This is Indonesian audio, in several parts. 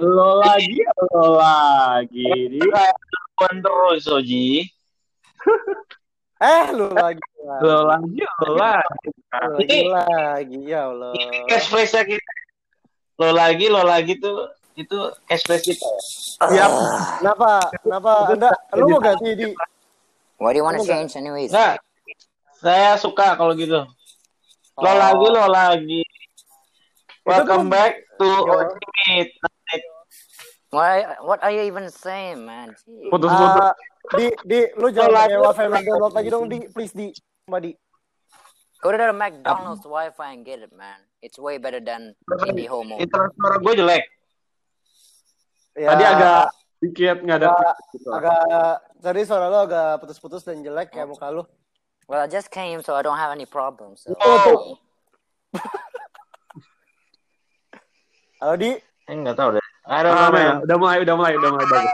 Lo lagi, lo lagi. Di. Bukan terus, Oji. Eh, lu lagi. Lo lagi, lo lagi. Lu lagi lagi ya Allah. Catchphrase nya kita. Lo lagi, lo lagi tuh itu catchphrase kita. Siap. Kenapa? Kenapa? Anda lu mau ganti di What do you want to change anyways? Nah, saya suka kalau gitu. Lo Oh. lagi, lo lagi. Welcome back to Ya. Ultimate. What, what are you even saying, man? Putus-putus. Ah, di di lu jangan lagi. pakai wifi McDonald lagi dong di please di Mbak di. Go to the McDonald's Wi-Fi and get it, man. It's way better than Indie Homo. Internet suara gue jelek. Ya, Tadi agak dikit nggak ada. agak, agak tadi suara lu agak putus-putus dan jelek kayak muka lu. Well, I just came, so I don't have any problems. So. Oh. Halo di, Eh, nggak tahu deh. Don't Ah, man. Udah mulai, udah mulai, udah mulai bagus.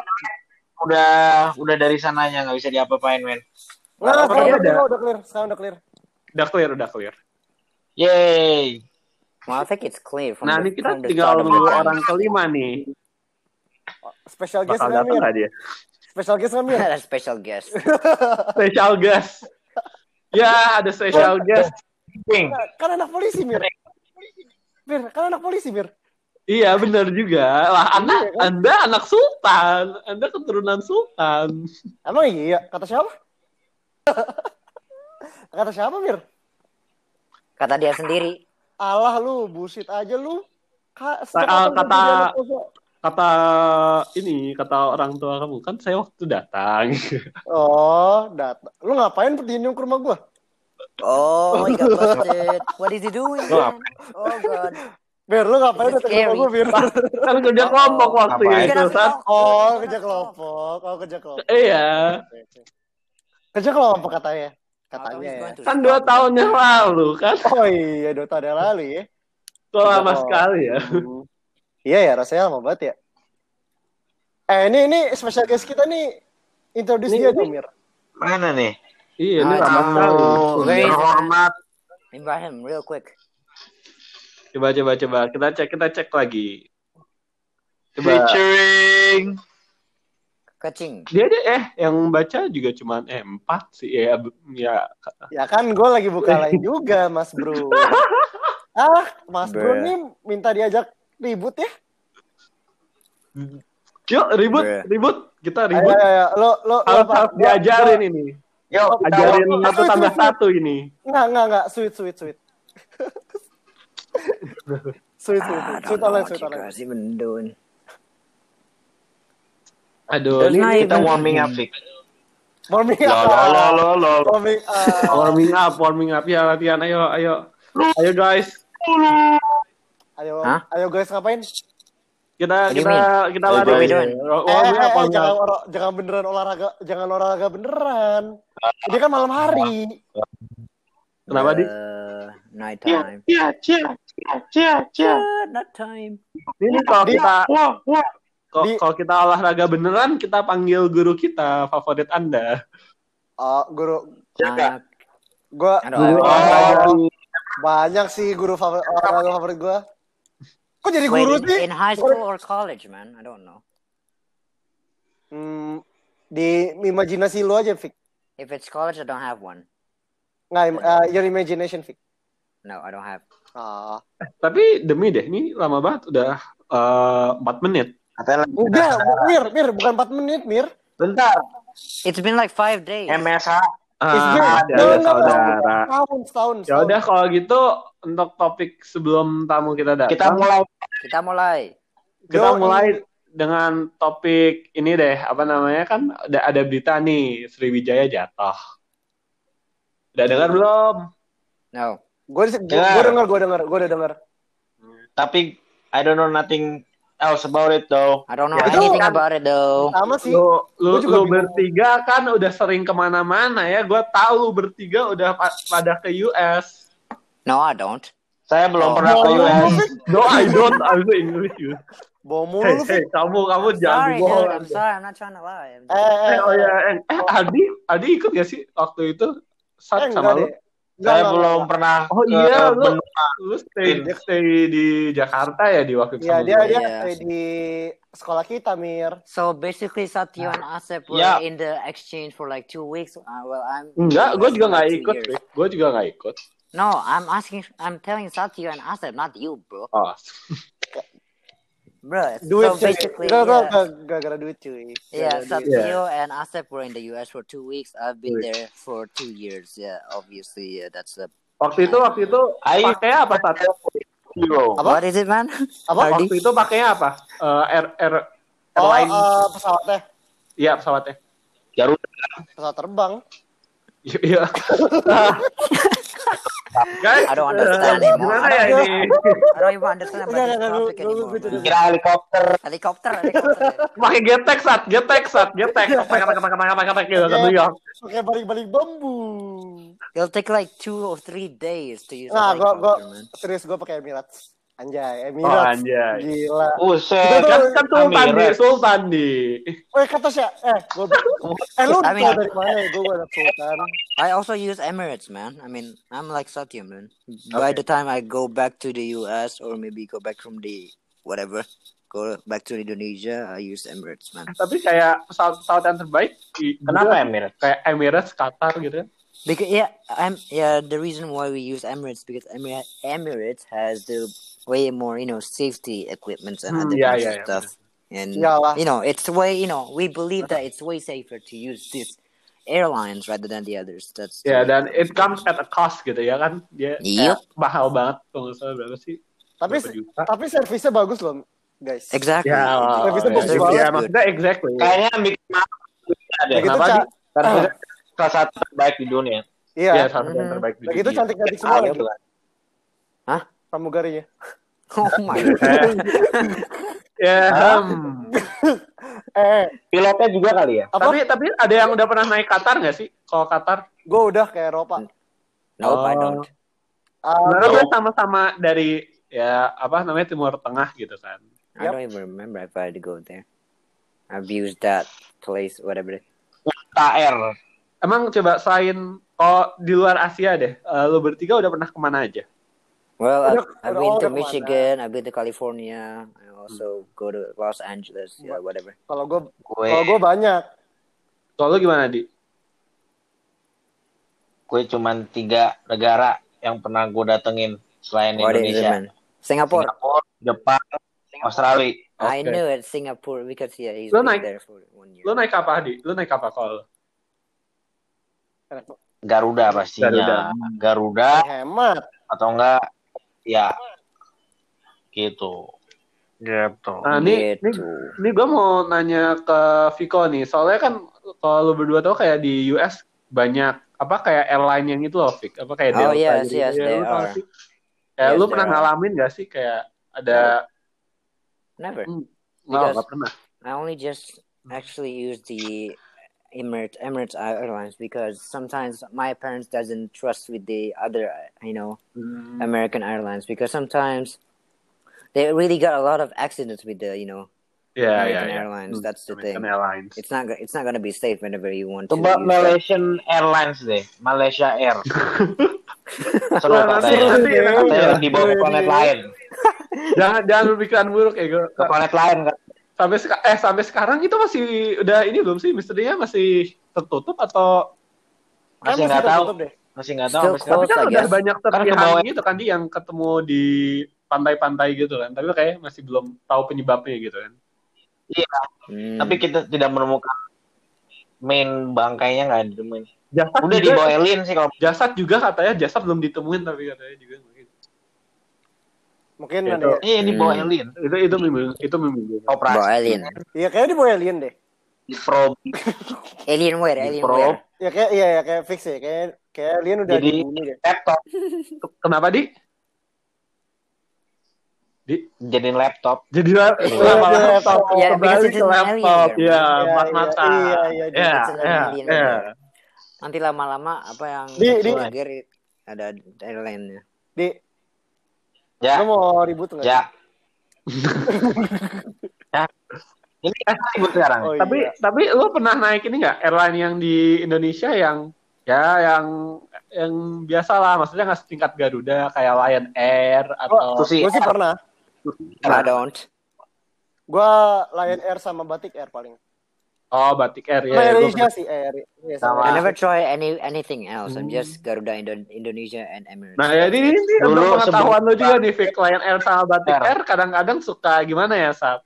Udah, udah dari sananya nggak bisa diapa-apain, men. Nah, Oh, sekarang ada. udah, udah clear, sekarang udah clear. Udah clear, udah clear. Yay. Well, I think it's clear from Nah, the, ini kita tinggal start of nunggu the orang kelima nih. Special guest Bakal datang Mir? nggak dia? Special guest Mir? Ada special guest. Special guest. Ya, ada special guest. Kan anak polisi Mir. Mir, kan anak polisi Mir. Iya, benar juga. Lah, anda, Iya, kan? anda anak sultan. Anda keturunan sultan. Emang iya? Kata siapa? Kata siapa Mir? Kata dia sendiri. Allah lu, bullshit aja lu. Ka kata- polisi? Kata ini, kata orang tua kamu kan saya waktu datang. Oh, data. Lu ngapain bertinju ke rumah gua? Oh, got busted. What is he doing, man? Oh, God. Mir, lu ngapain datang ke gua, Mir? kan kerja kelompok waktu itu, Sat. Oh, kerja kelompok. Oh, kerja kelompok. Iya. Kerja kelompok katanya. Katanya ya. Kan dua tahun yang lalu kan. Oh iya, dua tahun yang lalu ya. Kok lama sekali ya. Iya ya, rasanya lama banget ya. Eh, ini ini special guest kita nih introduce dia dong, Mir. Mana nih? Iya, ini lama sekali. Tamu Where is it? terhormat. Invite him real quick. Coba coba coba kita cek kita cek lagi. Coba. Featuring. Kacing. Dia deh eh yang baca juga cuman eh, empat sih ya ya Ya kan gue lagi buka lain juga, Mas Bro. Ah, Mas Bro Bruh. nih minta diajak ribut ya. Yuk ribut Bruh. ribut kita ribut ayo, ayo. Lo lo lo harus diajarin ini Yuk, kita ajarin satu tambah satu ini Enggak, enggak, enggak. Sweet, sweet, sweet. sweet, sweet, I sweet. Sweet don't know online, you online. doing. aduh ini kita warming up, Vic. Warming up. lo, lo, lo, lo. Warming up. warming up warming up ya latihan ayo ayo ayo guys Ayo, Hah? ayo guys ngapain? kita What kita kita lari. Eh, warming eh, up eh, warming jangan jangan beneran olahraga, jangan olahraga beneran. Ini kan malam hari. kenapa di Uh, night time. ya, cia, cia, cia, cia. Uh, night time. ini kalau kita Wah, wah. kalau kita olahraga beneran kita panggil guru kita favorit anda Oh, guru, gua Aduh, guru olahraga. banyak sih guru favorit olahraga favorit gua. Kok jadi Wait, guru in, sih? in high school or college, man? I don't know. Hmm, di imajinasi lu aja, Fik. If it's college, I don't have one. Nggak, im- uh, your imagination, Fik. No, I don't have. Ah. tapi demi deh ini lama banget udah eh, empat menit Katanya lagi- Udah, Mir, Mir, bukan 4 menit, Mir. Bentar. It's been like five days. MSH. It's been- Ah, ada no, saudara. Setahun, setahun. Ya udah kalau gitu untuk topik sebelum tamu kita datang, Kita mulai. Kita mulai. kita Yo, mulai dengan topik ini deh, apa namanya kan ada ada berita nih Sriwijaya jatuh. Udah dengar belum? No. Gue gue Dengar. denger, gue denger, gue udah denger. Tapi I don't know nothing else about it though. I don't know Ya, itu anything kan- about it though. Sama sih. Lu lu, juga lu bingung. bertiga kan udah sering ke mana-mana ya. Gue tahu lu bertiga udah pa- pada ke US. No, I don't. Saya belum Oh. pernah ke US. No, I don't. I speak English. You. Mulu Hey, lu, hey, kamu kamu jangan Sorry, bohong. dude. I'm sorry. I'm not trying to lie. I'm Eh, just- eh, Eh, oh eh. ya, eh, eh, Adi, Adi ikut gak sih waktu itu? Eh, Sat enggak sama lu? deh. Enggak, Saya enggak, belum enggak. pernah Oh ke iya, lu benua. lu stay stay di Jakarta ya di waktu itu Iya, dia dia Iya. stay di sekolah kita, Mir. So basically, Satyo and Asep were Yeah. in the exchange for like two weeks. Uh, well, I'm Enggak, gue juga nggak ikut. Gue juga nggak ikut. No, I'm asking. I'm telling Satyo and Asep, not you, bro. Oh, Bro, Duit so basically, enggak, yeah. enggak, gara-gara duit cuy. Yeah, duit. Satyo and Asep were in the US for two weeks. I've been there for two years. Yeah, obviously, yeah, that's the. waktu itu waktu itu Ayo. pakai apa saat Euro. Apa? What is it, man? Apa? Hardy? waktu itu pakainya apa? Eh, air air Oh, airline eh, pesawatnya. iya pesawatnya. Garuda. Pesawat terbang. Iya. Guys, I don't understand anymore. Gimana I ya don't- ini? I don't even understand about this topic anymore. Kira helikopter. Helicopter. Pakai getek sat, getek sat, getek. Pakai pakai pakai pakai pakai pakai gitu ke New York. Pakai balik-balik bambu. It'll take like two or three days to use Nah, gua gua serius gua pakai Emirates. Anjay, Oh Emirates. anjay. Gila. Buset. Kan kan Sultan di. Sultan di. Weh, kata sih, eh, gua, eh lu I mean- dari mana ya? Gua anak Sultan. I also use Emirates, man. I mean, I'm like Satya, man. By the time I go back to the US or maybe go back from the whatever, go back to Indonesia, I use Emirates, man. Tapi kayak pesawat-pesawat yang terbaik. Kenapa Emirates? Kayak Emirates, Qatar gitu kan. Because yeah, I'm yeah. The reason why we use Emirates because Emir- Emirates has the way more you know safety equipment and other yeah, kinds yeah, yeah. stuff. And Iyalah. you know, it's way you know we believe that it's way safer to use these airlines rather than the others. That's the Ya way dan it comes at a cost gitu ya kan. Dia Yup. kayak mahal banget kalau nggak salah berapa sih? Tapi Berapa tapi servisnya bagus loh, guys. Exactly. Ya, Servisnya ya, bagus ya, banget. maksudnya exactly. Kayaknya bikin mahal. Begitu, Kenapa, Ca. Salah satu terbaik di dunia. Ya, Iya. salah satu yang terbaik di dunia. cantik-cantik semua Ah, lagi gitu kan. pramugarinya. Oh my god. Ya, Hah? hmm. Eh, Pilotnya juga kali ya. apa? Tapi tapi ada yang udah pernah naik Qatar nggak sih? Kalau Qatar, Gua udah ke Eropa. Nope, I Oh. don't. Sebenarnya Nope. gue sama-sama dari ya apa namanya Timur Tengah gitu kan. I Yep. don't even remember if I had to go there. I've used that place, whatever. KR. Emang coba selain kalau di luar Asia deh, eh, lu bertiga udah pernah ke mana aja? Well, I've, I've been oh, to Michigan, I've been to California, I also go to Los Angeles, yeah, whatever. kalau Gue kalau gua banyak. Kalau lu gimana di? gue cuman tiga negara yang pernah gue datengin selain What Indonesia. man? Singapore. Singapura, Jepang, Australia. I Okay. knew it, Singapore, because yeah, he's been naik- there for one year. Lu naik apa di? Lu naik apa kalau? Garuda pastinya. Garuda, Hemat. atau enggak ya gitu. Gitu. Nah, ini, ini, Gitu. ini gue mau nanya ke Viko nih. Soalnya kan kalau lu berdua tau kayak di US banyak apa kayak airline yang itu loh, Vic. Apa kayak Oh, Delta yes, gitu. yes, Ya, lu sih? Kayak Yes, lu pernah ngalamin gak sih kayak ada Never. nggak Because- nggak pernah. I only just actually use the Emirates Emirates Airlines because sometimes my parents doesn't trust with the other, you know, Hmm. American Airlines because sometimes they really got a lot of accidents with the, you know, Ya, ya, American ya. Airlines. Hmm, That's the American thing. Airlines. It's not it's not gonna be safe whenever you want to. Coba use that. Malaysian Airlines deh, Malaysia Air. Seru Nah, katanya. nanti- nanti- Katanya nanti- dibawa ke planet lain. jangan jangan berpikiran buruk ya gue. Ke planet lain kan. Sampai seka- eh sampai sekarang itu masih udah ini belum sih misterinya masih tertutup atau Masih nggak tahu. deh. Masih nggak tahu Still sekarang. tapi kan udah guess. banyak Kan kebawa- gitu kan di yang ketemu di pantai-pantai gitu kan. Tapi kayak masih belum tahu penyebabnya gitu kan. Hmm. Tapi kita tidak menemukan main bangkainya nggak ditemuin. Jasad Udah dibawa alien sih kalau jasad juga katanya jasad belum ditemuin tapi katanya juga mungkin. Itu. ada. iya dibawa Hmm. alien. Itu itu mimpi itu mimpi. Operasi. Bawa alien. Iya, kayaknya di bawah alien deh. Di probe. Alienware, Di Alienware. Ya kayak iya ya kayak fix ya. Kayak kayak alien udah Jadi- di bumi deh. laptop. Kenapa di? Jadiin laptop. Jadi lah Iya. lama Iya, laptop iya, kembali because ke laptop alien, ya Iya, empat iya, mata iya, iya, ya ya alien, ya iya. Nanti lama-lama apa yang Di- di- ada airline-nya. Di, Ya, lu mau ribut nggak? ya. ya. Ini kan ribut sekarang. Oh, tapi iya. tapi lu pernah naik ini nggak airline yang di Indonesia yang ya yang yang biasa lah, maksudnya nggak setingkat Garuda kayak Lion Air atau Itu sih Gue sih pernah. I don't. Gue Lion Air sama Batik Air paling. Oh Batik Air ya. Malaysia sih Air. Iya, Sama. I never try any anything else. I'm just Garuda Indo- Indonesia and Emirates. Nah ya ini, Dulu untuk pengetahuan lo juga nih, Vic Lion Air sama Batik Air. Kadang-kadang suka gimana ya agak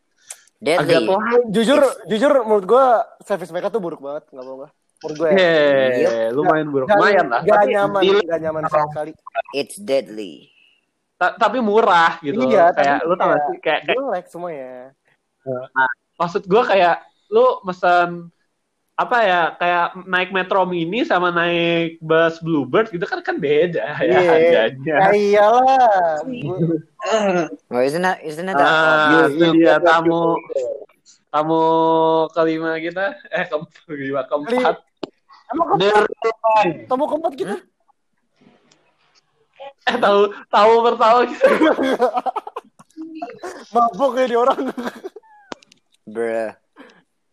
Deadly. telat. Jujur, jujur menurut gue service mereka tuh buruk banget. Nggak bohong. Menurut gue ya. Heeh, lumayan buruk, Gak, lumayan lah. gak nyaman, Deal. gak nyaman sama sekali. It's deadly. ta- tapi murah gitu. Iya, kayak tapi lu tau gak kayak- sih kayak, kayak Jelek semuanya. maksud gue kayak lu mesen apa ya kayak naik metro mini sama naik bus bluebird gitu kan kan beda ya Iya. harganya. Ya iyalah. Well, isn't that isn't that Ah, itu yuk, dia tamu tamu kelima kita eh ke kelima keempat Emang keempat, tamu keempat kita. eh tahu tahu pertama kita Mabok ya di orang. bruh?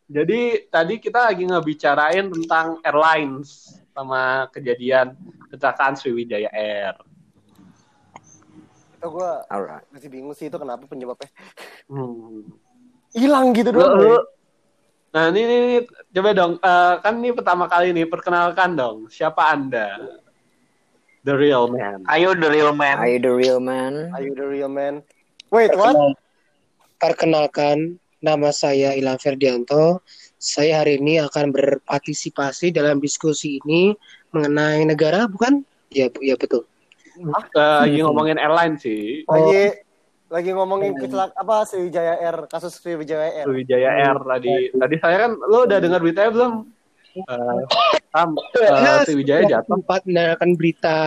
Jadi tadi kita lagi ngebicarain tentang airlines sama kejadian kecelakaan Sriwijaya Air Itu gue Alright. masih bingung sih itu kenapa penyebabnya. hmm. Hilang gitu Lu- doang. lu- ya. Nah ini, ini, ini, coba dong, eh, kan ini pertama kali nih, perkenalkan dong, siapa anda? The real man. Ayo the real man. Are you the real man? Are you the real man? Wait, what? Perkenalkan, nama saya Ilham Ferdianto. Saya hari ini akan berpartisipasi dalam diskusi ini mengenai negara, bukan? Ya, bu- ya betul. Eh, lagi ngomongin airline sih, Lagi lagi ngomongin kecelak apa Sriwijaya Air, kasus Sriwijaya Air. Sriwijaya Air tadi. Tadi saya kan, lo udah dengar beritanya belum? Eh, Tam, eh, Sriwijaya jatuh. Sempat mendengarkan berita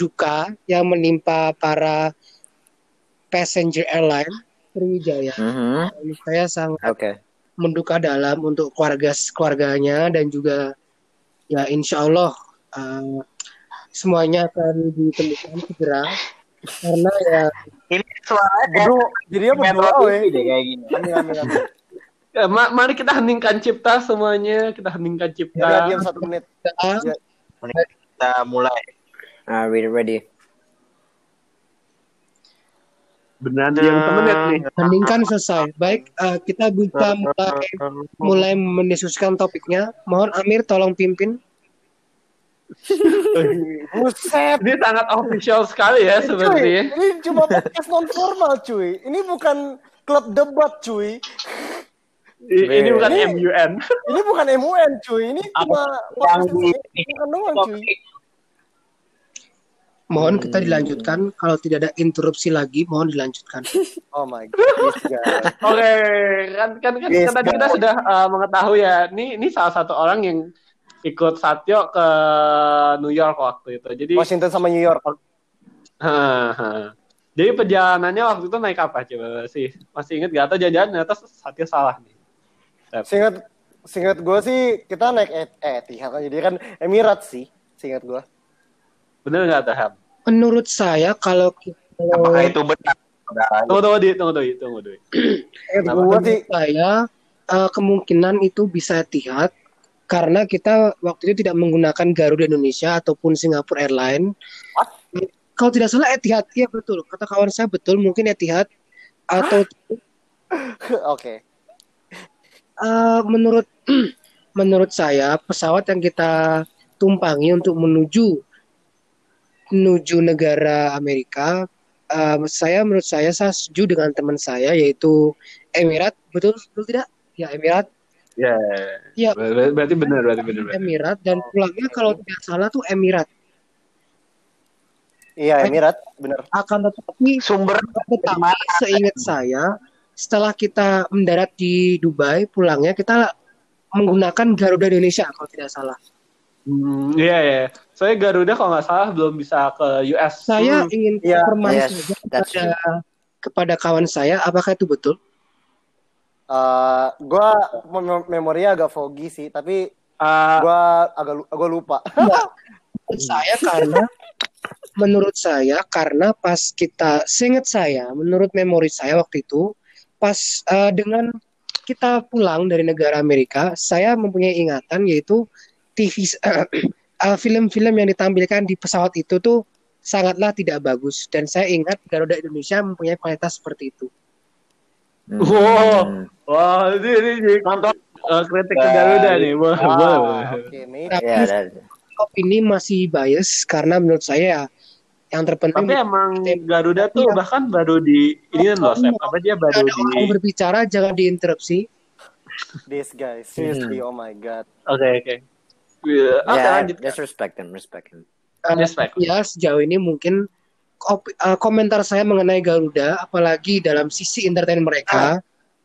duka yang menimpa para passenger airline Sriwijaya. Mm-hmm. Saya sangat Okay. menduka dalam untuk keluarga keluarganya dan juga ya insya Allah uh, semuanya akan ditemukan segera karena ya Ini suara Bro, jadi apa deh kayak gini. Amin amin amin. Ma- mari kita heningkan cipta semuanya, kita heningkan Ya, cipta. diam satu menit. kita Kita mulai. Are we ready? Beneran diam semenit nih. heningkan selesai baik uh, kita bisa mulai mulai mendiskusikan topiknya mohon Amir tolong pimpin Buset. Ini sangat official sekali ya Cuy, sebenarnya. ini cuma podcast non formal cuy. Ini bukan klub debat cuy. I- Ini bukan Ini- MUN. Ini bukan MUN cuy. Ini cuma yang podcast di- bukan doang cuy. Mohon kita dilanjutkan kalau tidak ada interupsi lagi mohon dilanjutkan Oh my god. Oke, kan kan kan, Yes, kan tadi kita sudah uh, mengetahui ya. Ini ini salah satu orang yang ikut Satyo ke New York waktu itu. Jadi Washington sama New York. Jadi perjalanannya waktu itu naik apa coba sih? Masih inget gak atau jalan-jalan ternyata Satyo salah nih. Singkat singkat gue sih kita naik eh, eh Etihad kan jadi kan Emirates sih. Singkat gue. Bener gak tuh Ham? menurut saya kalau Apakah itu benar? Tunggu tunggu di tunggu tunggu tunggu gue sih menurut saya eh, kemungkinan itu bisa Etihad karena kita waktu itu tidak menggunakan Garuda Indonesia ataupun Singapore Airlines. Kalau tidak salah Etihad, iya betul. Kata kawan saya betul, mungkin Etihad atau oke. eh, menurut menurut saya pesawat yang kita tumpangi untuk menuju menuju negara Amerika, eh, saya menurut saya saya setuju dengan teman saya yaitu Emirat, betul betul tidak? Ya Emirat, Ya. Ya. Ber- Berarti benar berarti benar. Emirat dan pulangnya kalau tidak salah tuh Emirat. Iya Emirat bener. Akan tetapi Sumber tetapi seingat saya setelah kita mendarat di Dubai pulangnya kita menggunakan Garuda Indonesia kalau tidak salah. Hmm, iya ya. Saya Garuda kalau nggak salah belum bisa ke US. Saya Hmm. ingin Iya. konfirmasi Yes, kepada kepada kawan saya apakah itu betul? Eh gue mem- memorinya agak foggy sih, tapi Ah, gue agak agak lupa. Menurut saya karena menurut saya karena pas kita seingat saya menurut memori saya waktu itu pas eh, dengan kita pulang dari negara Amerika saya mempunyai ingatan yaitu TV s- uh, film-film yang ditampilkan di pesawat itu tuh sangatlah tidak bagus dan saya ingat Garuda Indonesia mempunyai kualitas seperti itu. Hmm. Wow. Wah, ini ini, ini Nonton eh, kritik ke Garuda nih. Boleh. oke, maybe. Tapi that, opini masih bias karena menurut saya yang terpenting Tapi emang Garuda tuh Iya. bahkan baru di ini kan loh, Sep. apa dia baru di orang berbicara jangan diinterupsi. This guy, seriously, oh my god. Oke, oke. Iya, Oke, yeah, lanjut. just respect him, respect him. Uh, Respect. ya sejauh ini mungkin op- uh, komentar saya mengenai Garuda apalagi dalam sisi entertain mereka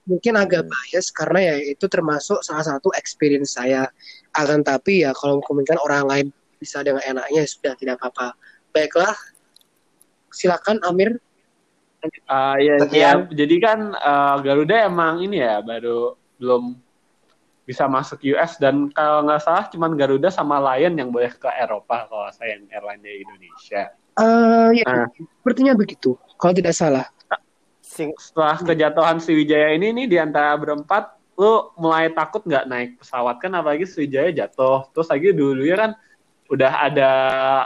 mungkin agak bias karena ya itu termasuk salah satu experience saya akan tapi ya kalau kemungkinan orang lain bisa dengan enaknya ya sudah tidak apa-apa baiklah silakan Amir Ah, ya, Sekian. ya, jadi kan eh, Garuda emang ini ya baru belum bisa masuk US dan kalau nggak salah cuman Garuda sama Lion yang boleh ke Eropa kalau saya yang airline dari Indonesia. Eh, ya Ah. sepertinya begitu kalau tidak salah Setelah kejatuhan Sriwijaya ini nih di antara berempat, lu mulai takut nggak naik pesawat kan apalagi Sriwijaya jatuh. Terus lagi dulu ya kan udah ada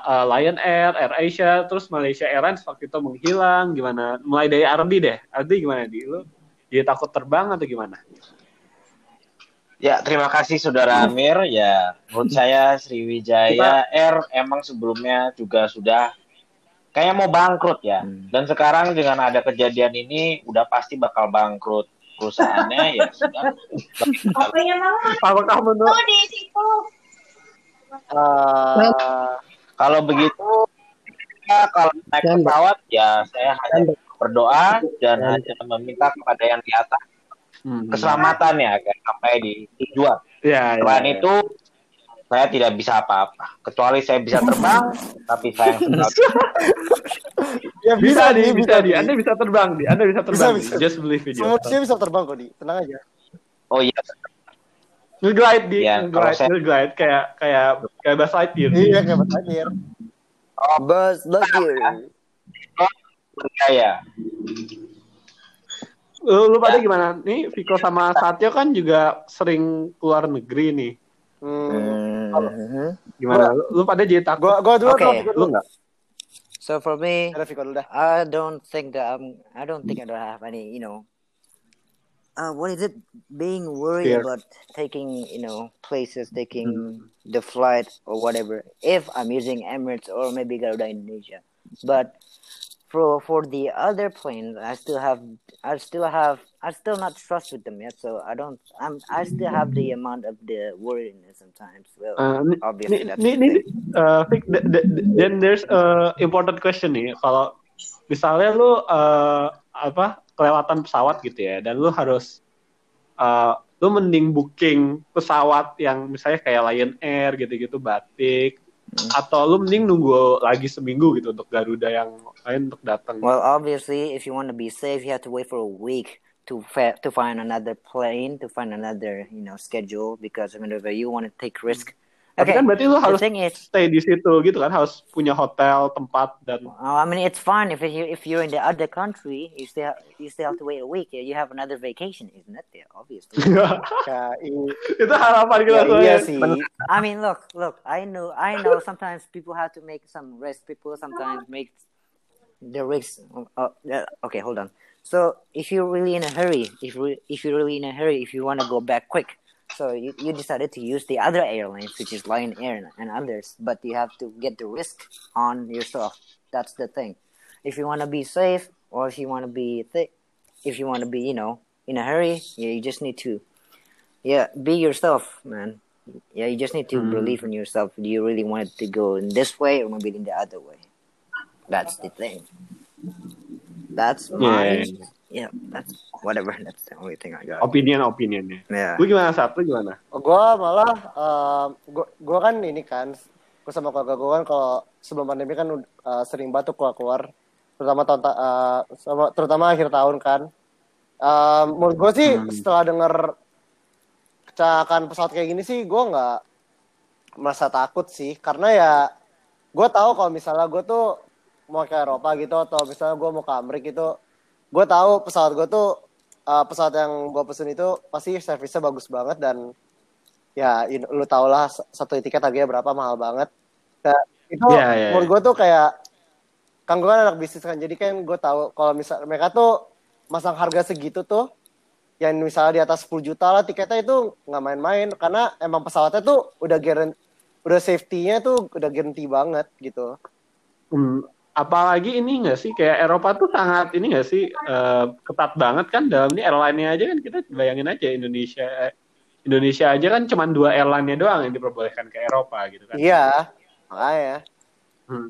eh, Lion Air, Air Asia, terus Malaysia Airlines waktu itu menghilang. Gimana? Mulai dari Ardi deh. Ardi gimana di lu? Jadi takut terbang atau gimana? Ya, terima kasih Saudara Amir. Ya, menurut saya Sriwijaya Air emang sebelumnya juga sudah kayak mau bangkrut ya. Hmm. Dan sekarang dengan ada kejadian ini udah pasti bakal bangkrut perusahaannya ya sudah. Apakah menurut uh, Kalau begitu ya, kalau naik pesawat ya saya hanya berdoa dan hanya meminta kepada yang di atas Hmm. keselamatan ya agar sampai di tujuan. Ya, ya, Selain ya. itu saya tidak bisa apa-apa kecuali saya bisa terbang tapi sekali ya bisa, di, bisa, di. di. Anda bisa terbang di, Anda bisa terbang. di. bisa. Just believe in Semua manusia bisa terbang kok di, tenang aja. oh iya Nge-glide di, Ya, kalau nge-glide, saya- nge-glide kayak kayak kayak Buzz Lightyear. Iya kayak Buzz Lightyear. Buzz Lightyear. saya Lu, lu pada Ya. gimana? Nih Viko sama Satyo kan juga sering keluar negeri nih. Hmm. Mhm. Gimana? Lu, lu pada jadi takut? Gua gua dulu gua dulu enggak? So for me, Ada Viko dulu dah. I don't think that I'm. I don't think I don't have any. You know. Uh, what is it? Being worried Fear. about taking, you know, places, taking the flight or whatever. If I'm using Emirates or maybe Garuda Indonesia, but for for the other planes, I still have, I still have, I still not trust with them yet. So I don't. I'm. I still have the amount of the worriedness sometimes. Well, Uh, obviously that's nih, thing. uh, th- th- then there's a important question nih. Kalau misalnya lu uh, apa kelewatan pesawat gitu ya, dan lu harus uh, lu mending booking pesawat yang misalnya kayak Lion Air gitu-gitu, Batik, atau lu mending nunggu lagi seminggu gitu untuk Garuda yang lain untuk datang. Well, obviously, if you want to be safe, you have to wait for a week to to find another plane, to find another you know schedule. Because whenever you want to take risk, Tapi okay. kan berarti lu harus is, stay di situ gitu kan, harus punya hotel, tempat dan uh, I mean, it's fine if you if you're in the other country, you still you still have to wait a week. You have another vacation, isn't it? Yeah, obviously. I- itu harapan kita ya, semua iya ya. sih. I mean, look, look. I know, I know. Sometimes people have to make some risk. People sometimes make the risk. Uh, okay, hold on. So if you're really in a hurry, if if you're really in a hurry, if you want to go back quick, so you, you decided to use the other airlines, which is Lion Air and others, but you have to get the risk on yourself. That's the thing. If you want to be safe, or if you want to be th- if you want to be, you know, in a hurry, yeah, you just need to, yeah, be yourself, man. Yeah, you just need to mm-hmm. believe in yourself. Do you really want it to go in this way or maybe in the other way? That's the thing. That's my yeah. That's whatever. That's the only thing I got. Opinion opinionnya. Yeah. Lu gimana satu gimana? Gua malah em, gua, gua kan ini kan gua sama keluarga gua kan kalau sebelum pandemi kan uh, sering batuk keluar keluar terutama tahun ta- uh, sama, terutama akhir tahun kan Em, menurut gue sih Hmm. setelah denger kecelakaan pesawat kayak gini sih gue nggak merasa takut sih karena ya gue tahu kalau misalnya gue tuh mau ke Eropa gitu atau misalnya gue mau ke Amerika gitu gue tahu pesawat gue tuh uh, pesawat yang gue pesen itu pasti servisnya bagus banget dan ya in- lu tau lah satu tiket harganya berapa mahal banget. Nah, itu Iya, iya, menurut gue tuh kayak kan gue kan anak bisnis kan jadi kan gue tahu kalau misal mereka tuh masang harga segitu tuh yang misalnya di atas 10 juta lah tiketnya itu nggak main-main. Karena emang pesawatnya tuh udah guarantee udah safety-nya tuh udah guarantee banget gitu. Hmm, apalagi ini nggak sih kayak Eropa tuh sangat ini nggak sih eh, ketat banget kan dalam ini airline-nya aja kan kita bayangin aja Indonesia eh, Indonesia aja kan cuma dua airline-nya doang yang diperbolehkan ke Eropa gitu kan. Iya, makanya. Hmm.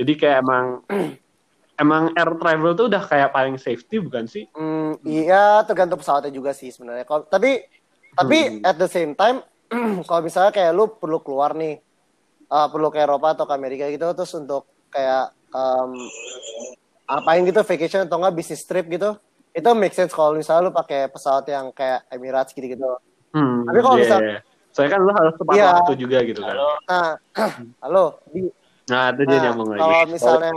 Jadi kayak emang emang air travel tuh udah kayak paling safety bukan sih? Hmm, iya tergantung pesawatnya juga sih sebenarnya. Kalau tapi tapi Hmm. at the same time kalau misalnya kayak lu perlu keluar nih uh, perlu ke Eropa atau ke Amerika gitu terus untuk kayak um, apain gitu vacation atau enggak bisnis trip gitu itu make sense kalau misalnya lu pakai pesawat yang kayak Emirates gitu gitu. Hmm, Tapi kalau iya, misal- soalnya kan lu harus tepat Iya. waktu juga gitu kan. Nah, halo, di, Nah, itu dia nyambung kalau lagi. misalnya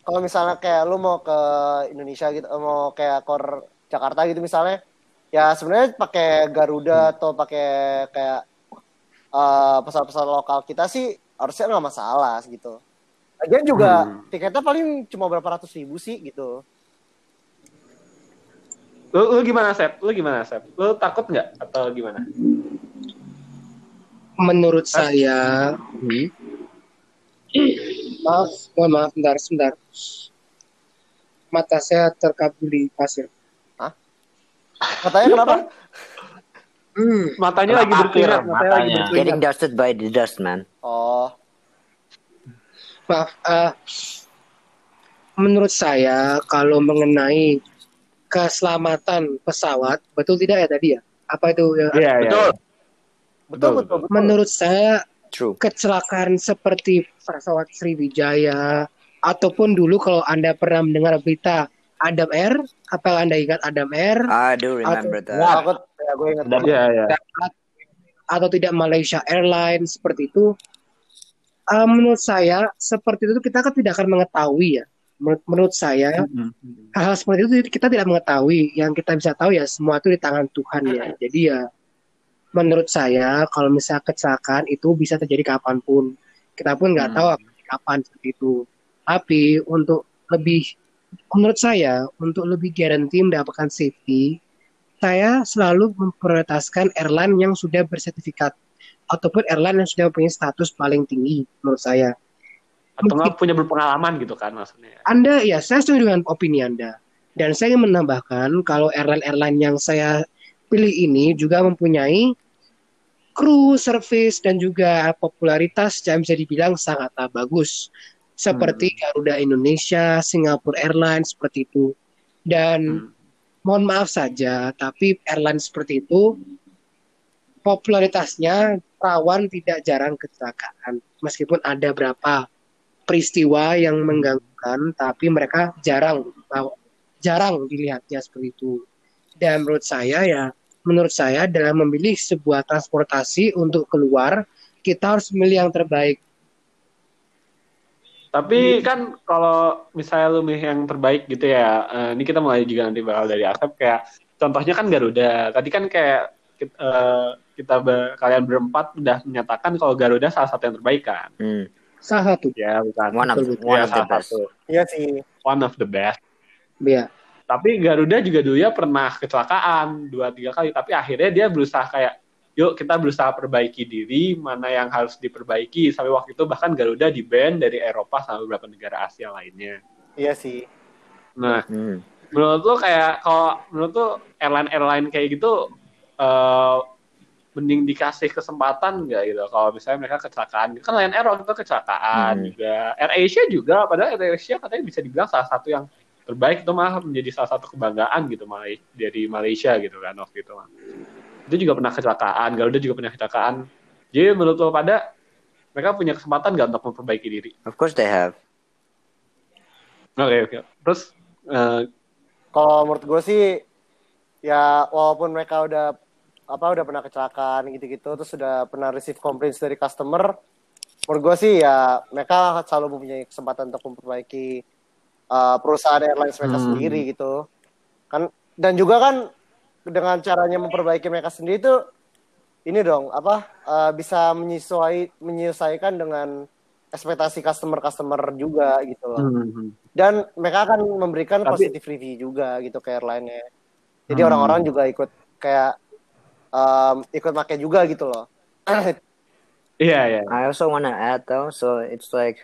kalau misalnya kayak lu mau ke Indonesia gitu, mau kayak kor Jakarta gitu misalnya, ya sebenarnya pakai Garuda atau pakai kayak eh, pesawat-pesawat lokal kita sih harusnya nggak masalah gitu. Lagian juga Hmm. tiketnya paling cuma berapa ratus ribu sih gitu. Lu, lu gimana Sep? Lu gimana Sep? Lu takut nggak atau gimana? Menurut saya, hmm. maaf, mohon maaf, bentar, sebentar. Mata saya terkabuli pasir. Katanya kenapa? Hmm. Matanya lagi pasir, berkeringat, matanya lagi matanya. berkeringat. Getting dusted by the dust, man. Oh, Maaf, eh, menurut saya kalau mengenai keselamatan pesawat, betul tidak ya tadi ya? Apa itu? ya? Iya, iya. Betul. betul betul betul. betul. Menurut saya True. kecelakaan seperti pesawat Sriwijaya ataupun dulu kalau Anda pernah mendengar berita Adam Air, apa Anda ingat Adam Air I do remember that. Takut ya gue ingat. Iya, iya. atau tidak Malaysia Airlines seperti itu? Eh, menurut saya seperti itu kita kan tidak akan mengetahui ya. Menurut, menurut saya Hmm. hal-hal seperti itu kita tidak mengetahui. Yang kita bisa tahu ya semua itu di tangan Tuhan ya. Jadi ya menurut saya kalau misalnya kecelakaan itu bisa terjadi kapan pun. Kita pun nggak Hmm. tahu kapan seperti itu. Tapi untuk lebih menurut saya untuk lebih guarantee mendapatkan safety, saya selalu memprioritaskan airline yang sudah bersertifikat ataupun airline yang sudah mempunyai status paling tinggi menurut saya. Atau nggak punya berpengalaman gitu kan maksudnya. Anda ya saya setuju dengan opini Anda. Dan saya ingin menambahkan kalau airline-airline yang saya pilih ini juga mempunyai kru, service dan juga popularitas yang bisa dibilang sangatlah bagus. Seperti Garuda Indonesia, Singapore Airlines seperti itu. Dan Hmm. mohon maaf saja, tapi airline seperti itu popularitasnya rawan tidak jarang kecelakaan. Meskipun ada berapa peristiwa yang mengganggukan, tapi mereka jarang jarang dilihatnya seperti itu. Dan menurut saya ya, menurut saya dalam memilih sebuah transportasi untuk keluar, kita harus memilih yang terbaik. Tapi kan kalau misalnya lu milih yang terbaik gitu ya, eh, ini kita mulai juga nanti bakal dari Asep kayak contohnya kan Garuda. Tadi kan kayak kita, eh, kita ber- kalian berempat udah menyatakan kalau Garuda salah satu yang terbaik kan. Hmm. Salah satu. Ya bukan. One of Betul, one Ya, of the salah best. satu. Iya sih. One of the best. Ya. Tapi Garuda juga dulu ya pernah kecelakaan dua tiga kali. Tapi akhirnya dia berusaha kayak, yuk kita berusaha perbaiki diri, mana yang harus diperbaiki. Sampai waktu itu bahkan Garuda di ban dari Eropa sama beberapa negara Asia lainnya. Iya sih. Nah, Hmm. menurut lo kayak kalau menurut lo airline airline kayak gitu eh mending dikasih kesempatan nggak gitu. Kalau misalnya mereka kecelakaan kan Lion Air waktu itu kecelakaan Hmm. juga. Air Asia juga padahal Air Asia katanya bisa dibilang salah satu yang terbaik itu malah menjadi salah satu kebanggaan gitu Malai- dari Malaysia gitu kan waktu itu itu juga pernah kecelakaan Garuda juga pernah kecelakaan. Jadi menurut lo pada mereka punya kesempatan nggak untuk memperbaiki diri? Of course they have. oke oke. Terus eh, Kalau menurut gue sih ya walaupun mereka udah apa udah pernah kecelakaan gitu-gitu terus sudah pernah receive complaints dari customer menurut gue sih ya mereka selalu mempunyai kesempatan untuk memperbaiki uh, perusahaan airlines mereka Hmm. sendiri gitu kan dan juga kan dengan caranya memperbaiki mereka sendiri itu ini dong apa eh, bisa menyesuai menyesuaikan dengan ekspektasi customer customer juga gitu loh. Hmm. Dan mereka akan memberikan Tapi- positive review juga gitu ke airline-nya. Jadi Hmm. orang-orang juga ikut kayak em, ikut pakai juga gitu loh. Iya, iya. I also want to add though, so it's like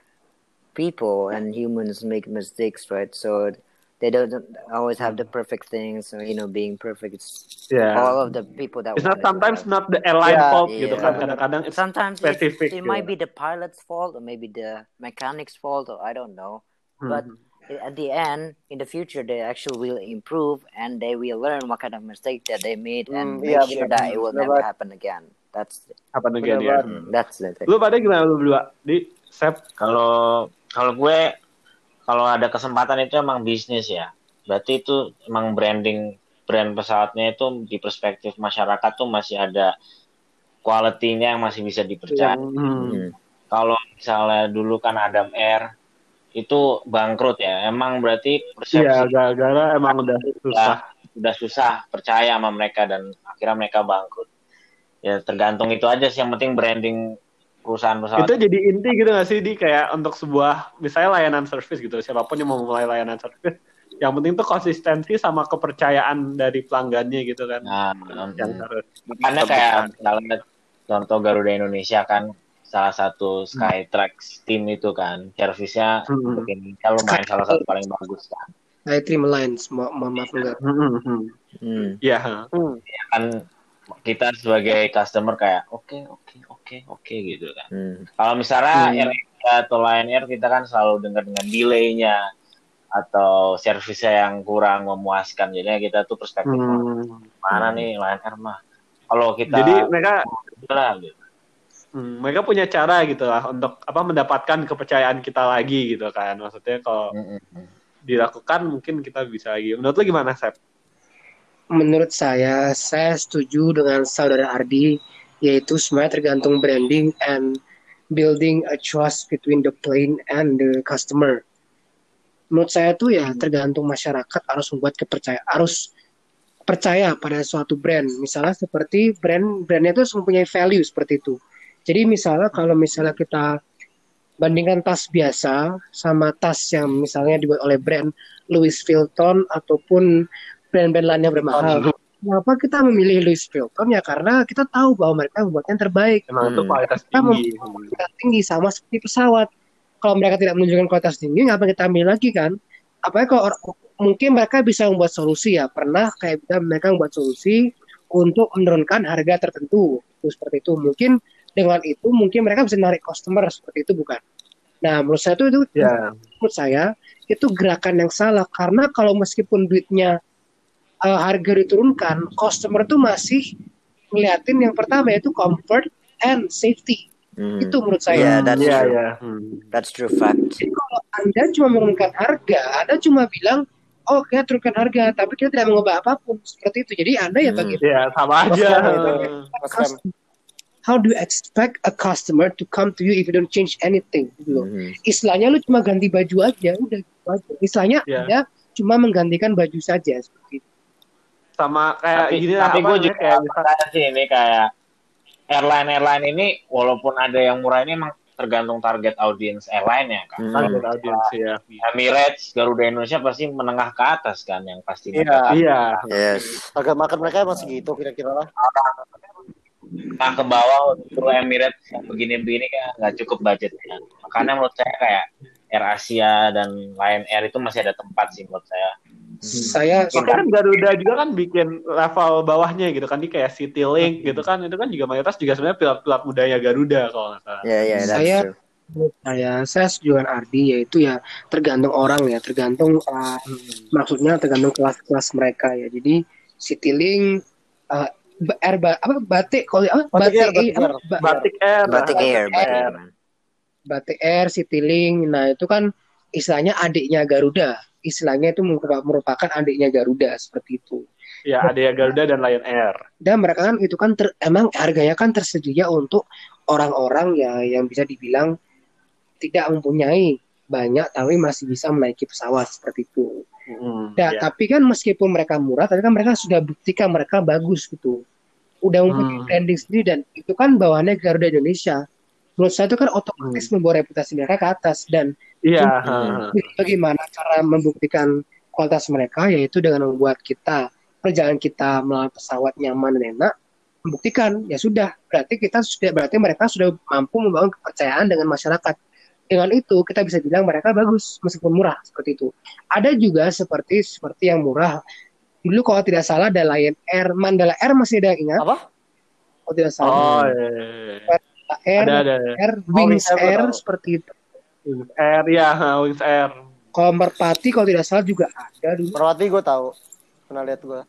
people and humans make mistakes, right? So they don't always have the perfect things, or, you know, being perfect. It's Yeah. all of the people that It's not want it to sometimes not the airline Yeah, fault gitu yeah. kan. Kadang-kadang Sometimes specific, it might be the pilot's fault or maybe the mechanic's fault or I don't know. Hmm. At the end, in the future, they actually will improve and they will learn what kind of mistake that they made and make iya, sure that it will never happen again. That's apa again ya. mm, that's the thing. Lu pada gimana lu berdua? Di Sep? Kalau kalau gue kalau ada kesempatan itu emang bisnis ya. Berarti itu emang branding brand pesawatnya itu di perspektif masyarakat tuh masih ada quality-nya yang masih bisa dipercaya. Hmm. Mm. Kalau misalnya dulu kan Adam Air itu bangkrut ya. Emang berarti persepsi Iya, gara-gara emang udah susah. udah susah percaya sama mereka dan akhirnya mereka bangkrut. Ya tergantung itu aja sih yang penting branding perusahaan pesawat. Itu jadi inti gitu gak sih di kayak untuk sebuah misalnya layanan service gitu siapa pun yang mau mulai layanan service yang penting tuh konsistensi sama kepercayaan dari pelanggannya gitu kan Nah, yang harus makanya kayak misalnya contoh Garuda Indonesia kan salah satu Skytrax team itu kan servisnya Hmm. untuk Indonesia lumayan salah satu paling bagus kan. Dream Alliance, mo mohon maaf enggak. Hmm, hmm, hmm. Mm. Iya. Hmm. kan kita sebagai customer kayak oke oke oke oke gitu kan. Mm. Kalau misalnya Hmm. Air Asia atau Lion Air kita kan selalu dengar dengan delaynya atau servisnya yang kurang memuaskan. Jadinya kita tuh perspektif Hmm. mana nih Lion Air mah. Kalau kita Jadi mereka lah gitu. Hmm, mereka punya cara gitu lah untuk apa mendapatkan kepercayaan kita lagi gitu kan maksudnya kalau Mm-mm. dilakukan mungkin kita bisa lagi menurut lu gimana Sep? Menurut saya, saya setuju dengan saudara Ardi, yaitu semuanya tergantung branding and building a trust between the plane and the customer. Menurut saya tuh ya tergantung masyarakat harus membuat kepercayaan, harus percaya pada suatu brand. Misalnya seperti brand brandnya itu harus mempunyai value seperti itu. Jadi misalnya kalau misalnya kita bandingkan tas biasa sama tas yang misalnya dibuat oleh brand Louis Vuitton ataupun brand-brand lain yang bermahal. Kenapa kita memilih Louis Vuitton? Ya karena kita tahu bahwa mereka membuatnya yang terbaik. Emang itu Hmm. kualitas Kita tinggi. kualitas tinggi sama seperti pesawat. Kalau mereka tidak menunjukkan kualitas tinggi, ngapa kita ambil lagi kan? Apalagi kalau mungkin mereka bisa membuat solusi ya. Pernah kayak mereka membuat solusi untuk menurunkan harga tertentu. Itu seperti itu. Mungkin dengan itu mungkin mereka bisa narik customer seperti itu bukan? Nah, menurut saya itu, itu Ya. menurut saya itu gerakan yang salah karena kalau meskipun duitnya uh, harga diturunkan, customer tuh masih ngeliatin yang pertama yaitu comfort and safety. Mm. Itu menurut Yeah, saya. that's Iya, true. iya. Hmm. That's true fact. Jadi kalau Anda cuma menurunkan harga, Anda cuma bilang, oh kita turunkan harga, tapi kita tidak mengubah apa pun. Seperti itu. Jadi Anda ya Hmm. bagi Iya, sama aja. Cam. How do you expect a customer to come to you if you don't change anything? Gitu loh. Mhm. Istilahnya lu cuma ganti baju aja, udah gitu aja. Istilahnya Iya. Anda cuma menggantikan baju saja seperti itu. Sama kayak tapi, gini tapi gue juga kayak misal percaya sih ini kayak airline airline ini walaupun ada yang murah ini emang tergantung target audience airline ya kan. Hmm. target audiens ya. Emirates, Garuda Indonesia pasti menengah ke atas kan yang pasti Iya. Iya. Yes. Harga market mereka emang segitu kira-kira lah. Nah ke bawah untuk Emirates yang begini-begini kan nggak cukup budgetnya. Makanya menurut saya kayak Air Asia dan Lion Air itu masih ada tempat sih menurut saya. Saya Makanya kan Garuda juga kan bikin level bawahnya gitu kan, di kayak City Link gitu kan, itu kan juga mayoritas juga sebenarnya pilot-pilot mudanya Garuda kalau nggak salah. Yeah, yeah, that's Saya- true. saya saya setuju dengan Ardi yaitu ya tergantung orang ya tergantung uh, maksudnya tergantung kelas-kelas mereka ya jadi Citylink uh, air ba- apa batik kalau apa Batik Air, batik Air. ba- Batik Air. Batik Air, Batik Air. Batik Air Citylink nah itu kan istilahnya adiknya Garuda istilahnya itu merupakan merupakan adiknya Garuda seperti itu Ya, ada ya Garuda dan Lion Air. dan mereka kan itu kan ter- emang harganya kan tersedia untuk orang-orang ya yang bisa dibilang tidak mempunyai banyak tapi masih bisa menaiki pesawat seperti itu. Hmm, Nah, ya. tapi kan meskipun mereka murah, tapi kan mereka sudah buktikan mereka bagus gitu. udah mempunyai Hmm. branding sendiri dan itu kan bawahannya Garuda Indonesia. Menurut saya itu kan otomatis membawa reputasi mereka ke atas dan. Hmm. ha, ha. bagaimana cara membuktikan kualitas mereka yaitu dengan membuat kita perjalanan kita melalui pesawat nyaman dan enak membuktikan ya sudah berarti kita sudah berarti mereka sudah mampu membangun kepercayaan dengan masyarakat dengan itu kita bisa bilang mereka bagus meskipun murah seperti itu ada juga seperti seperti yang murah dulu kalau tidak salah ada Lion Air Mandala Air masih ada yang ingat Apa? kalau tidak salah Oh, iya, iya, iya. Air ada ada. Air Oh, Wings Wings Air tahu. seperti itu Wings Air ya, Wings Air. kalau Merpati kalau tidak salah juga ada dulu Merpati gue tahu. Pernah lihat gue.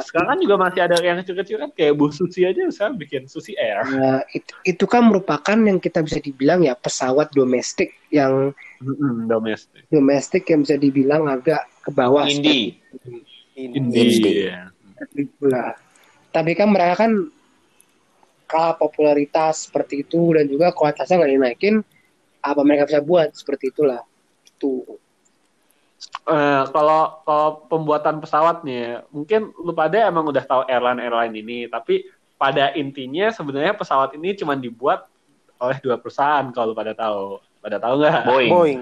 Sekarang kan juga masih ada yang kecil-kecil kan kayak Bu Susi aja saya bikin Susi Air. Nah, itu, itu kan merupakan yang kita bisa dibilang ya pesawat domestik yang Mm-mm, domestik. domestik yang bisa dibilang agak ke bawah. Indie. Ini. Indie. ya. seperti itulah. Tapi kan mereka kan kalah popularitas seperti itu dan juga kualitasnya nggak dinaikin, apa mereka bisa buat seperti itulah. Itu. Eh, kalau kalau pembuatan pesawatnya, mungkin lu pada emang udah tahu airline-airline ini, tapi pada intinya sebenarnya pesawat ini cuma dibuat oleh dua perusahaan kalau lu pada tahu. Pada tahu nggak? Boeing. Boeing.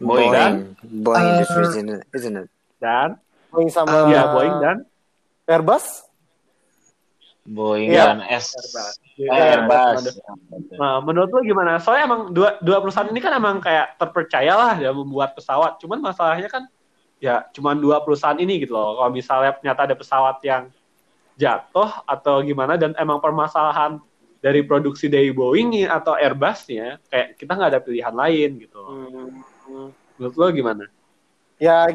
Boeing. Dan? Boeing Uh, Industries, isn't it? Isn't it? Dan Boeing sama Ah, ya Boeing dan Airbus. Boeing Iya. dan S. Airbus. Airbus. Nah, menurut lu gimana? Soalnya emang dua, dua perusahaan ini kan emang kayak terpercaya lah dalam membuat pesawat. Cuman masalahnya kan ya cuman dua perusahaan ini gitu loh. Kalau misalnya ternyata ada pesawat yang jatuh atau gimana dan emang permasalahan dari produksi dari Boeing atau Airbusnya kayak kita nggak ada pilihan lain gitu. loh. Hmm. Menurut lu gimana? Ya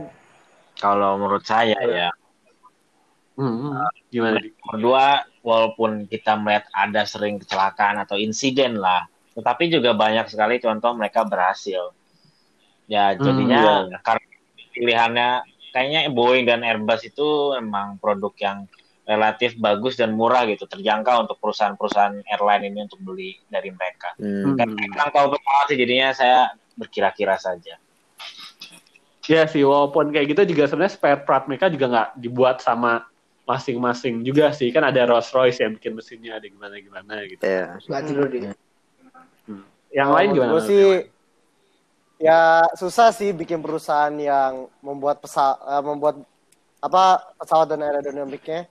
Kalau menurut saya ya, Hmm, gimana? Dik? Walaupun kita melihat ada sering kecelakaan atau insiden lah, tetapi juga banyak sekali contoh mereka berhasil. Ya jadinya iya. karena pilihannya kayaknya Boeing dan Airbus itu emang produk yang relatif bagus dan murah gitu, terjangkau untuk perusahaan-perusahaan airline ini untuk beli dari mereka. Hmm. Kan tahu pesawat sih jadinya saya berkira-kira saja. Ya sih, walaupun kayak gitu juga sebenarnya spare part mereka juga nggak dibuat sama masing-masing juga sih. Kan ada Rolls Royce yang bikin mesinnya, ada gimana-gimana gitu. Yeah. Nggak tidur dia. Yang lain gimana? Gue sih ya susah sih bikin perusahaan yang membuat pesa eh, membuat apa pesawat dan aerodinamiknya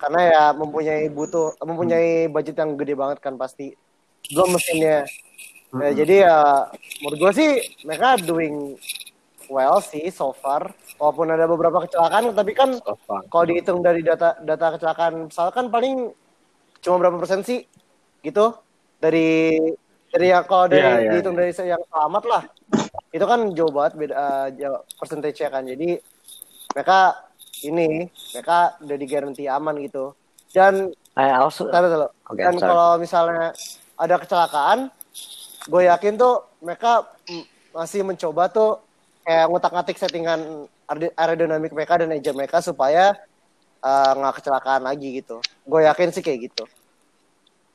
karena ya mempunyai butuh mempunyai budget yang gede banget kan pasti belum mesinnya Ya, jadi ya menurut gue sih mereka doing well sih so far. Walaupun ada beberapa kecelakaan tapi kan kalau dihitung dari data data kecelakaan pesawat kan paling cuma berapa persen sih gitu. Dari dari yang kalau dari Iya, iya, dihitung dari yang selamat lah itu kan jauh banget beda uh, jauh persentasenya kan. Jadi mereka ini mereka udah digaranti aman gitu. Dan I also Taruh dulu. Oke, Dan kalau misalnya ada kecelakaan, gue yakin tuh mereka masih mencoba tuh kayak ngutak-ngatik settingan aer- aerodinamik mereka dan engine mereka supaya uh, nggak kecelakaan lagi gitu. Gue yakin sih kayak gitu.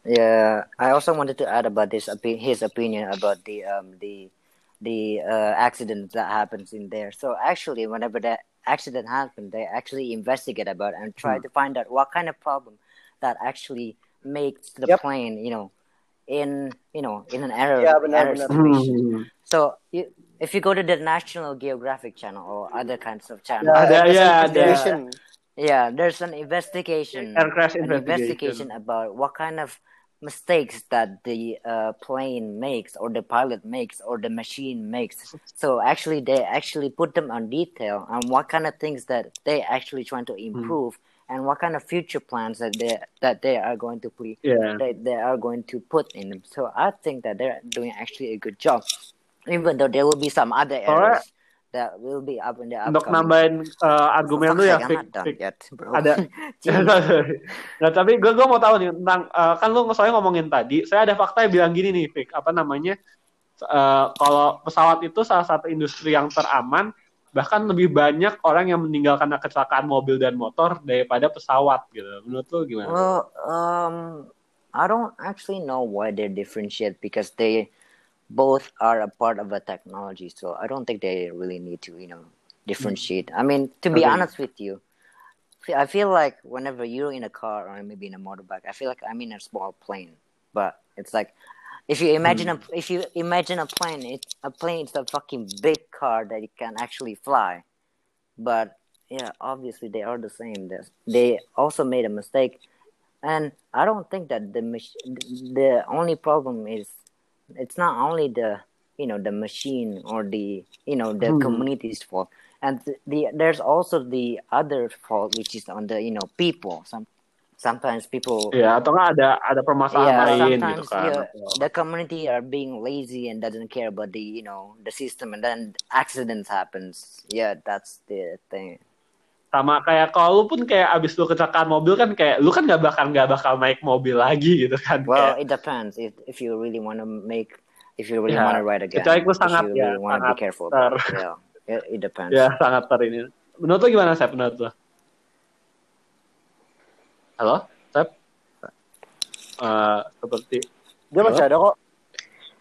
Yeah, I also wanted to add about this his opinion about the um the the uh, accident that happens in there. So actually, whenever that accident happened, they actually investigate about and try to find out what kind of problem that actually makes the Yep. plane, you know, in you know in an error, Yeah, error situation. Hmm. So you, if you go to the National Geographic Channel or other kinds of channels, Ya, Ada, ada ya, ada. yeah, there's an investigation, an investigation. investigation about what kind of mistakes that the uh, plane makes or the pilot makes or the machine makes. So actually, they actually put them on detail on what kind of things that they actually trying to improve and what kind of future plans that they that they are going to put Yeah. they, they are going to put in them. So I think that they're doing actually a good job, even though there will be some other errors that will be up in the Untuk upcoming. nambahin uh, argumen lu ya, yet, bro. Ada. Nggak, tapi gue gue mau tahu nih tentang uh, kan lu soalnya ngomongin tadi, saya ada fakta yang bilang gini nih, Fik, apa namanya? uh, kalau pesawat itu salah satu industri yang teraman, bahkan lebih banyak orang yang meninggal karena kecelakaan mobil dan motor daripada pesawat gitu. Menurut lu gimana? Well, um, I don't actually know why they differentiate because they both are a part of a technology. So I don't think they really need to, you know, differentiate. I mean, to be Okay. honest with you, I feel like whenever you're in a car or maybe in a motorbike, I feel like I'm in a small plane. But it's like if you imagine a hmm. if you imagine a plane, it's a plane. It's a fucking big car that you can actually fly. But yeah, obviously they are the same. They they also made a mistake, and I don't think that the mach- the only problem is it's not only the you know the machine or the you know the Hmm. community's fault. And th- the there's also the other fault which is on the you know people. Some sometimes people Ya, atau nggak ada ada permasalahan yeah lain gitu sometimes kan. yeah, the community are being lazy and doesn't care about the you know the system. And then accidents happens. Yeah that's the thing Sama kayak kalau lu pun kayak abis lu kecelakaan mobil kan kayak lu kan nggak bakal nggak bakal naik mobil lagi gitu kan. well Kayak, it depends if if you really want to make if you really want to ride again kecuali lu sangat you ya, really sangat be careful ter- yeah it, it depends ya sangat ter ini. Menurut lu gimana Sep? Menurut lu? Halo, Sep? Eh, seperti Dia masih ada kok.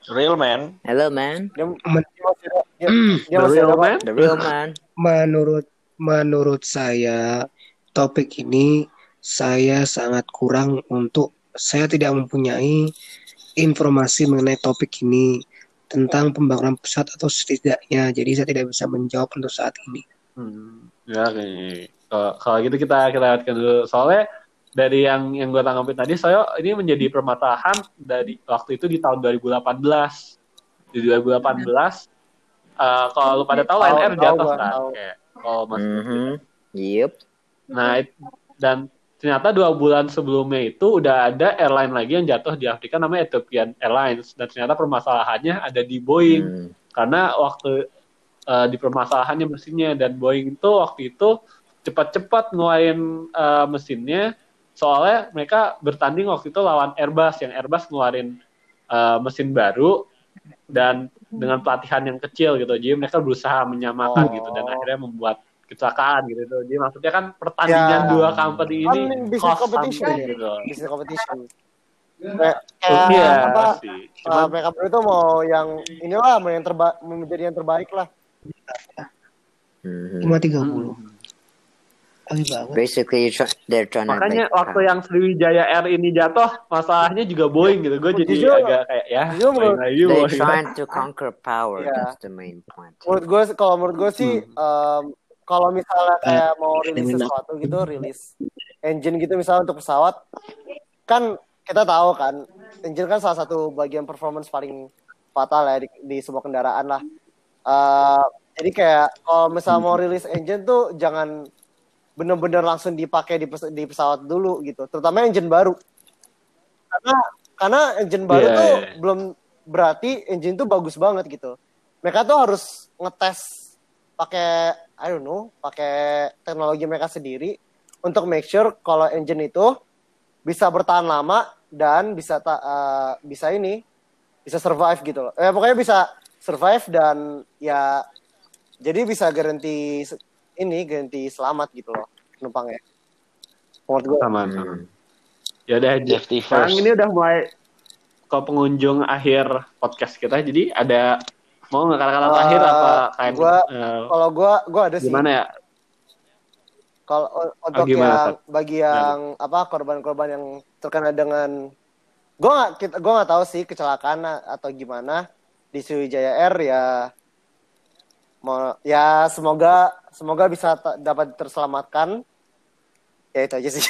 Real man. hello man Dia, masih ada. Dia, dia the masih ada real kok. man. the real man menurut menurut saya topik ini saya sangat kurang untuk saya tidak mempunyai informasi mengenai topik ini tentang pembangunan pusat atau setidaknya jadi saya tidak bisa menjawab untuk saat ini Hmm, ya kayaknya. Kalau kalau gitu kita kita lewatkan dulu. Soalnya dari yang yang gue tanggapin tadi, saya ini menjadi permasalahan dari waktu itu di tahun 2018. Di 2018, eh, kalau lu pada tahu tahu jatuh kan, tahu. kayak kalau masih Mhm. Yep. Nah, dan ternyata dua bulan sebelumnya itu udah ada airline lagi yang jatuh di Afrika namanya Ethiopian Airlines dan ternyata permasalahannya ada di Boeing Mm. karena waktu uh, di permasalahannya mesinnya dan Boeing itu waktu itu cepat-cepat ngeluarin uh, mesinnya soalnya mereka bertanding waktu itu lawan Airbus yang Airbus ngeluarin uh, mesin baru dan dengan pelatihan yang kecil gitu jadi mereka berusaha menyamakan Oh. gitu dan akhirnya membuat kecelakaan gitu jadi maksudnya kan pertandingan Ya. dua company ini Kan business cost competition. gitu Business competition. Kayak, kayak Iya apa? sih. Uh, Cuman mereka berdua tuh mau yang inilah mau yang terbaik menjadi yang terbaik lah. Mhm. 530 Hmm. Basically, you're try- they're trying Makanya to make waktu yang Sriwijaya Air ini jatuh, masalahnya juga Boeing gitu. Gue jadi Jujur- agak kayak ya, jujur lagi they're Boeing. trying to conquer power. Yeah. That's the main point. Menurut gue, kalau menurut gue sih, um, kalau misalnya kayak mau rilis sesuatu gitu, rilis engine gitu misalnya untuk pesawat, kan kita tahu kan, engine kan salah satu bagian performance paling fatal ya di, di sebuah kendaraan lah. Uh, jadi kayak kalau misalnya mau rilis engine tuh jangan bener-bener langsung dipakai di, pes- di pesawat dulu gitu, terutama engine baru. Karena karena engine baru Iya, tuh iya. belum berarti engine tuh bagus banget gitu. Mereka tuh harus ngetes pakai I don't know, pakai teknologi mereka sendiri untuk make sure kalau engine itu bisa bertahan lama dan bisa ta- eh, bisa ini bisa survive gitu loh. Eh pokoknya bisa survive dan ya jadi bisa garansi se- ini garansi selamat gitu loh penumpangnya. Menurut gue. Sama. Ya udah, Safety sekarang first. ini udah mulai ke pengunjung akhir podcast kita. Jadi ada mau nggak kata-kata Eh, terakhir apa kalian gua- eh, Kalau gue gue ada sih. gimana ya? Kalau u- untuk gimana, yang Tat? bagi yang apa korban-korban yang terkena dengan gue nggak kita gue nggak tahu sih kecelakaan atau gimana di Sriwijaya Air ya ya semoga semoga bisa dapat terselamatkan ya itu aja sih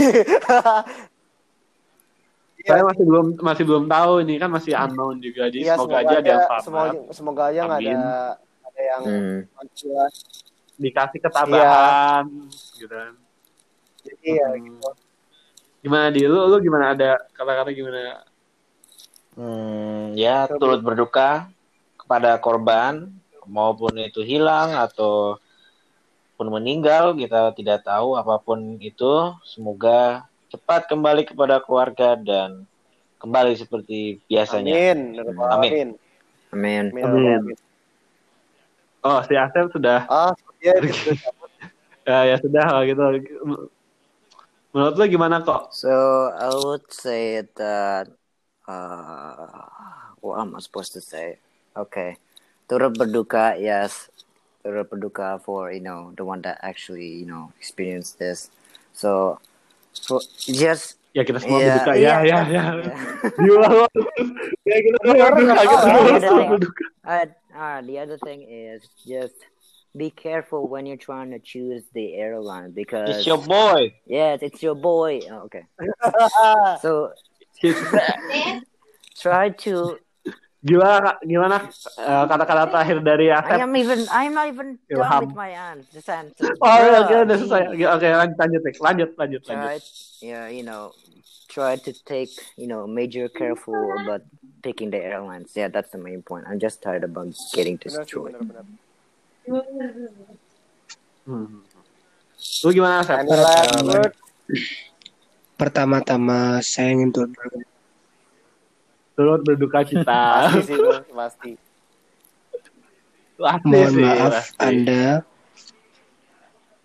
Saya masih belum masih belum tahu ini kan masih unknown juga. Jadi Iya, semoga, aja ada yang selamat, semoga, semoga aja nggak ada ada yang Hmm. jelas dikasih ketabahan gitu kan. jadi ya Hmm. gitu. Gimana di lu lu gimana ada kata-kata gimana? Hmm, ya turut berduka kepada korban maupun itu hilang atau pun meninggal kita tidak tahu apa pun itu semoga cepat kembali kepada keluarga dan kembali seperti biasanya. amin Amin. amin Amin. amin, Amin. amin. Oh, si Asep sudah ah ya, ya, ya sudah kalau gitu. Menurut lu gimana kok? So I would say that. Uh, what am I supposed to say? Okay, turut berduka, yes, turut berduka for you know the one that actually you know experienced this. So, for, just Ya kita semua yeah, berduka. yeah, Ya, ya, ya. yeah. Gila. Ya kita semua berduka. Kita semua the other thing, berduka. uh, the other thing is just be careful when you're trying to choose the airline because It's your boy. yes, it's your boy. Oh, okay, so try to. Gimana, gimana eh, kata-kata terakhir dari I Asep? am even. I'm not even done Ilham. with my answer. answer. Oh, ya, oke, Bruh, udah selesai. Oke, Oke, lanjut, lanjut, lanjut, lanjut, lanjut. try yeah you know try to take you know major careful about picking the airlines yeah that's the main point i'm just tired about getting Benar destroyed benar-benar. Hmm. Lu gimana, Asep? Pertama-tama saya ingin turut Turut berduka cita. Pasti sih itu, pasti. Pasti mohon sih, maaf pasti. Anda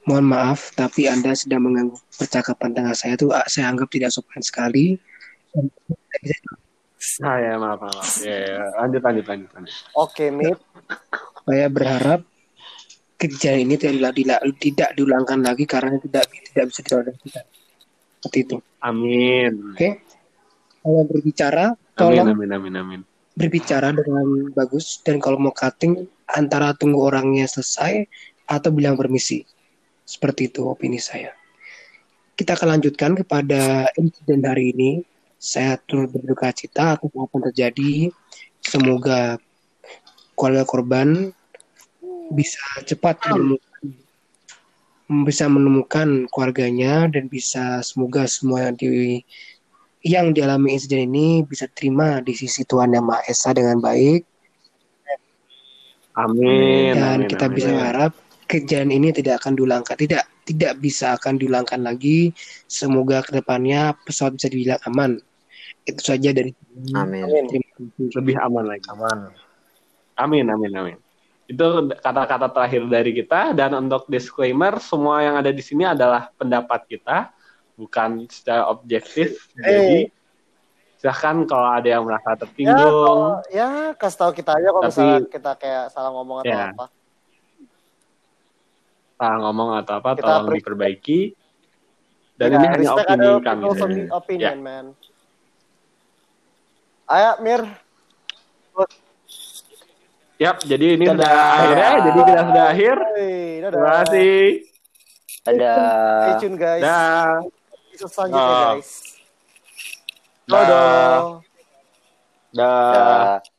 mohon maaf tapi Anda sedang mengganggu percakapan tengah saya tuh ah, saya anggap tidak sopan sekali. Nah, ya, maaf, maaf. Ya, ya. lanjut, lanjut, lanjut, lanjut. Oke, Mit. Saya berharap kejadian ini tidak, tidak, tidak diulangkan lagi karena tidak tidak bisa ditoleransi. Seperti itu. Amin. Oke. Kalau berbicara, tolong amin, amin, amin. berbicara dengan bagus dan kalau mau cutting antara tunggu orangnya selesai atau bilang permisi. Seperti itu opini saya. Kita akan lanjutkan kepada insiden hari ini. Saya turut berduka cita atas apa yang terjadi. Semoga keluarga korban bisa cepat menemukan bisa menemukan keluarganya dan bisa semoga semua yang di yang dialami insiden ini bisa terima di sisi Tuhan Yang Maha Esa dengan baik Amin. dan amin, kita amin. bisa berharap kejadian ini tidak akan diulangkan tidak tidak bisa akan diulangkan lagi semoga ke depannya pesawat bisa dibilang aman itu saja dari amin Amin. terima kasih lebih aman lagi. Aman. Amin, amin, amin. Itu kata-kata terakhir dari kita dan untuk disclaimer semua yang ada di sini adalah pendapat kita, bukan secara objektif. Jadi silahkan kalau ada yang merasa Ya, tertinggung, kalau- ya kasih tahu kita aja kalau Tapi- misalnya kita kayak salah ngomong atau Ya. apa. salah ngomong atau apa, Kita tolong diperbaiki. Dan Ya, ini hanya opini kami. people's Ya. opinion, man. Ayo, Mir. Yap, jadi ini Dadah. sudah akhirnya, jadi kita sudah akhir. Hey, dadah. Terima kasih. Stay ada tune, guys. Dah. Episode selanjutnya, Oh. guys. Dadah. Dah. uh,